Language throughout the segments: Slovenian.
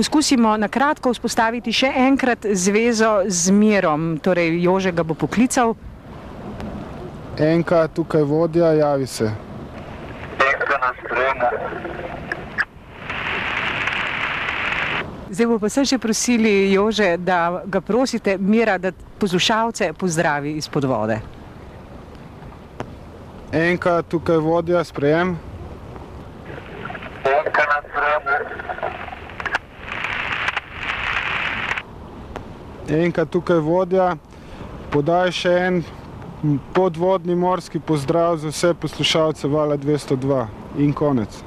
Poskusimo na kratko vzpostaviti še enkrat zvezo z mirom, torej Jože ga bo poklical. Enka, tukaj vodja, javi se. Enka na sprejemu. Zdaj bo pa se še prosili Jože, da ga prosite mira, da poslušalce pozdravi izpod vode. Enka, tukaj vodja, sprejem. Enka na sprejemu. Enka, tukaj vodja. Podaj še en podvodni morski pozdrav za vse poslušalce Vala 202 in konec.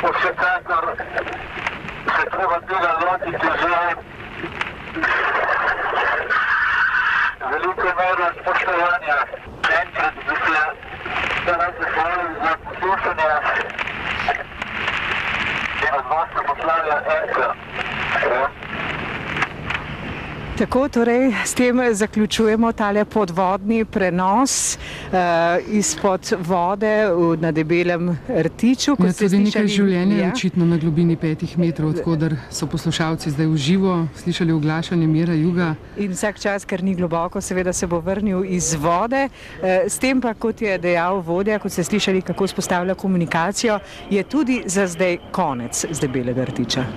Vsekakor se treba tega lotiti že poštovanja predsjednika da vas zahvalim za poslušanje od vas se pozdravlja Erka. Tako torej s tem zaključujemo tale podvodni prenos uh, izpod vode v, na debelem rtiču. Ja, tudi nekaj življenja je ja. očitno na globini petih metrov, odkudar so poslušalci zdaj v živo slišali oglašanje Mira Juga. In vsak čas, ker ni globoko, seveda se bo vrnil iz vode. Eh, S tem pa, kot je dejal vodja, kot ste slišali, kako spostavlja komunikacijo, je tudi za zdaj konec z debelega rtiča.